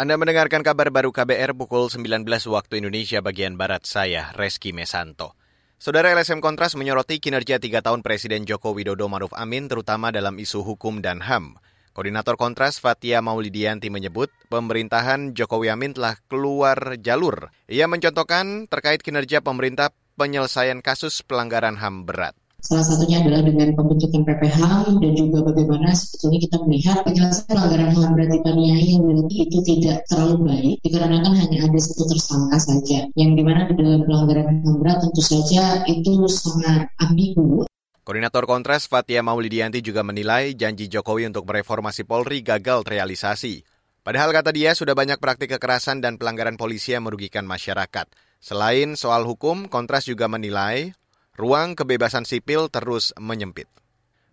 Anda mendengarkan kabar baru KBR pukul 19 waktu Indonesia bagian Barat saya, Reski Mesanto. Saudara LSM Kontras menyoroti kinerja tiga tahun Presiden Joko Widodo Maruf Amin terutama dalam isu hukum dan HAM. Koordinator Kontras Fatia Maulidianti menyebut pemerintahan Jokowi Amin telah keluar jalur. Ia mencontohkan terkait kinerja pemerintah penyelesaian kasus pelanggaran HAM berat. Salah satunya adalah dengan pembentukan PPHAM dan juga bagaimana sebetulnya kita melihat penyelesaian pelanggaran HAM berat di Paniai yang itu tidak terlalu baik dikarenakan hanya ada satu tersangka saja yang di mana dalam pelanggaran HAM berat tentu saja itu sangat ambigu Koordinator Kontras Fatia Maulidianti juga menilai janji Jokowi untuk mereformasi Polri gagal terrealisasi. Padahal kata dia sudah banyak praktik kekerasan dan pelanggaran polisi yang merugikan masyarakat. Selain soal hukum, Kontras juga menilai ruang kebebasan sipil terus menyempit.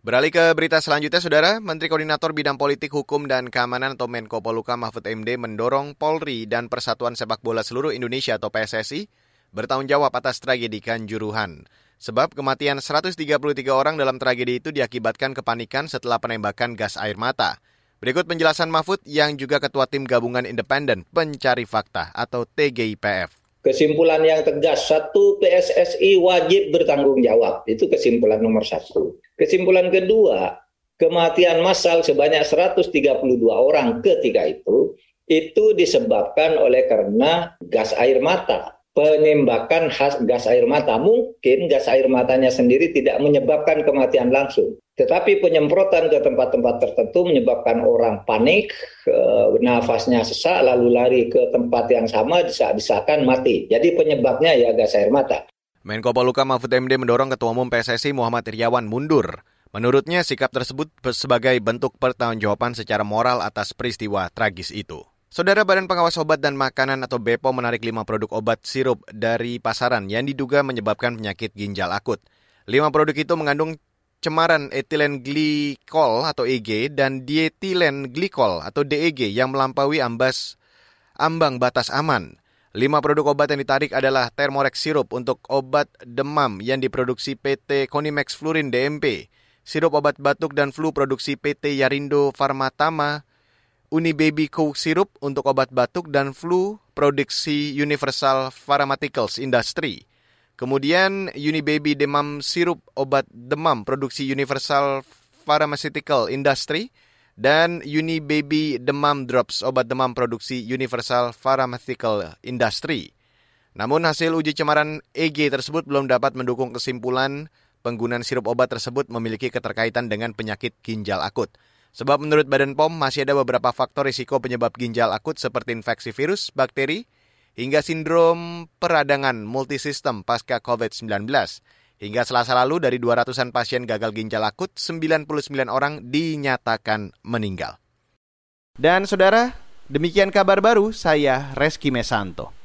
Beralih ke berita selanjutnya, Saudara. Menteri Koordinator Bidang Politik, Hukum, dan Keamanan atau Menko Poluka Mahfud MD mendorong Polri dan Persatuan Sepak Bola Seluruh Indonesia atau PSSI bertanggung jawab atas tragedi Kanjuruhan. Sebab kematian 133 orang dalam tragedi itu diakibatkan kepanikan setelah penembakan gas air mata. Berikut penjelasan Mahfud yang juga Ketua Tim Gabungan Independen Pencari Fakta atau TGIPF. Kesimpulan yang tegas, satu PSSI wajib bertanggung jawab. Itu kesimpulan nomor satu. Kesimpulan kedua, kematian massal sebanyak 132 orang ketika itu, itu disebabkan oleh karena gas air mata penembakan gas air mata. Mungkin gas air matanya sendiri tidak menyebabkan kematian langsung. Tetapi penyemprotan ke tempat-tempat tertentu menyebabkan orang panik, nafasnya sesak, lalu lari ke tempat yang sama, disak-disakan mati. Jadi penyebabnya ya gas air mata. Menko Poluka Mahfud MD mendorong Ketua Umum PSSI Muhammad Iriawan mundur. Menurutnya sikap tersebut sebagai bentuk pertanggungjawaban secara moral atas peristiwa tragis itu. Saudara Badan Pengawas Obat dan Makanan atau BPOM menarik lima produk obat sirup dari pasaran yang diduga menyebabkan penyakit ginjal akut. Lima produk itu mengandung cemaran etilen glikol atau EG dan dietilen glikol atau DEG yang melampaui ambas ambang batas aman. Lima produk obat yang ditarik adalah Thermorex sirup untuk obat demam yang diproduksi PT Konimex Flurin DMP, sirup obat batuk dan flu produksi PT Yarindo Farmatama, Unibaby Coke Syrup untuk obat batuk dan flu produksi Universal Pharmaceuticals Industry. Kemudian Unibaby Demam Syrup obat demam produksi Universal Pharmaceutical Industry dan Unibaby Demam Drops obat demam produksi Universal Pharmaceutical Industry. Namun hasil uji cemaran EG tersebut belum dapat mendukung kesimpulan penggunaan sirup obat tersebut memiliki keterkaitan dengan penyakit ginjal akut. Sebab menurut Badan POM masih ada beberapa faktor risiko penyebab ginjal akut seperti infeksi virus, bakteri, hingga sindrom peradangan multisistem pasca COVID-19. Hingga selasa lalu dari 200-an pasien gagal ginjal akut, 99 orang dinyatakan meninggal. Dan saudara, demikian kabar baru saya Reski Mesanto.